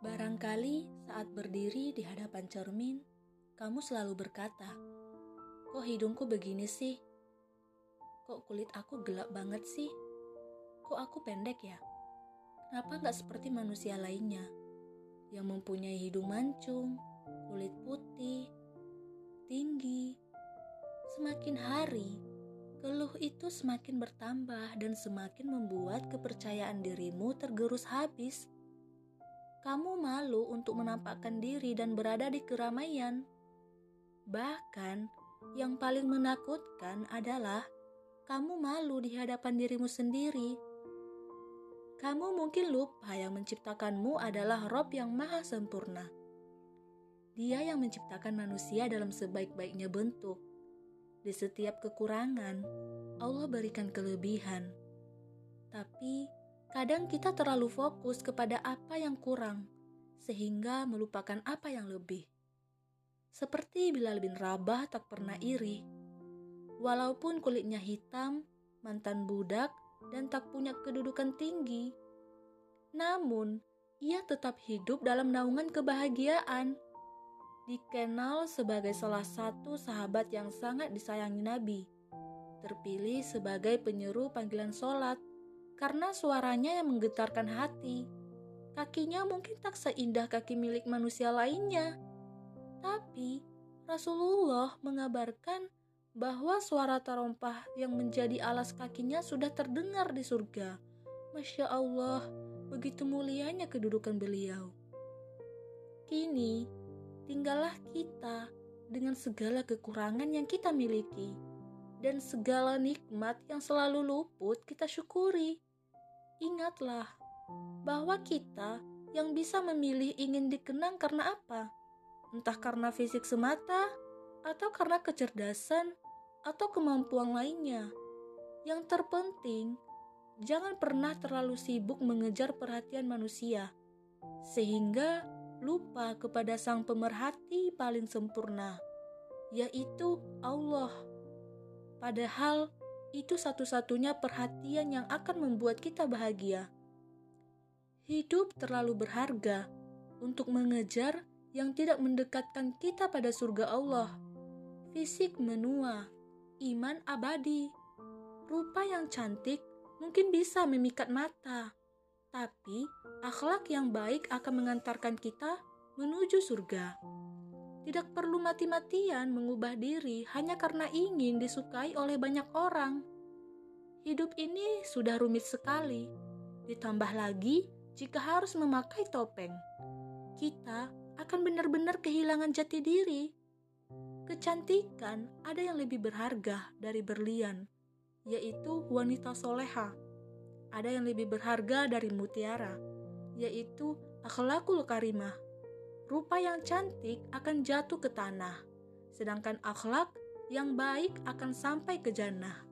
Barangkali saat berdiri di hadapan cermin, kamu selalu berkata, "Kok hidungku begini sih? Kok kulit aku gelap banget sih? Kok aku pendek ya? Kenapa nggak seperti manusia lainnya yang mempunyai hidung mancung, kulit putih, tinggi?" Semakin hari, keluh itu semakin bertambah dan semakin membuat kepercayaan dirimu tergerus habis kamu malu untuk menampakkan diri dan berada di keramaian. Bahkan, yang paling menakutkan adalah kamu malu di hadapan dirimu sendiri. Kamu mungkin lupa yang menciptakanmu adalah Rob yang maha sempurna. Dia yang menciptakan manusia dalam sebaik-baiknya bentuk. Di setiap kekurangan, Allah berikan kelebihan. Tapi, Kadang kita terlalu fokus kepada apa yang kurang, sehingga melupakan apa yang lebih. Seperti Bilal bin Rabah tak pernah iri. Walaupun kulitnya hitam, mantan budak, dan tak punya kedudukan tinggi. Namun, ia tetap hidup dalam naungan kebahagiaan. Dikenal sebagai salah satu sahabat yang sangat disayangi Nabi. Terpilih sebagai penyeru panggilan sholat karena suaranya yang menggetarkan hati. Kakinya mungkin tak seindah kaki milik manusia lainnya. Tapi Rasulullah mengabarkan bahwa suara terompah yang menjadi alas kakinya sudah terdengar di surga. Masya Allah, begitu mulianya kedudukan beliau. Kini, tinggallah kita dengan segala kekurangan yang kita miliki dan segala nikmat yang selalu luput kita syukuri ingatlah bahwa kita yang bisa memilih ingin dikenang karena apa? Entah karena fisik semata, atau karena kecerdasan, atau kemampuan lainnya. Yang terpenting, jangan pernah terlalu sibuk mengejar perhatian manusia, sehingga lupa kepada Sang Pemerhati paling sempurna, yaitu Allah. Padahal, itu satu-satunya perhatian yang akan membuat kita bahagia. Hidup terlalu berharga untuk mengejar yang tidak mendekatkan kita pada surga Allah. Fisik menua, iman abadi. Rupa yang cantik mungkin bisa memikat mata, tapi akhlak yang baik akan mengantarkan kita menuju surga. Tidak perlu mati-matian mengubah diri hanya karena ingin disukai oleh banyak orang. Hidup ini sudah rumit sekali, ditambah lagi jika harus memakai topeng. Kita akan benar-benar kehilangan jati diri. Kecantikan ada yang lebih berharga dari berlian, yaitu wanita soleha. Ada yang lebih berharga dari mutiara, yaitu akhlakul karimah rupa yang cantik akan jatuh ke tanah, sedangkan akhlak yang baik akan sampai ke jannah.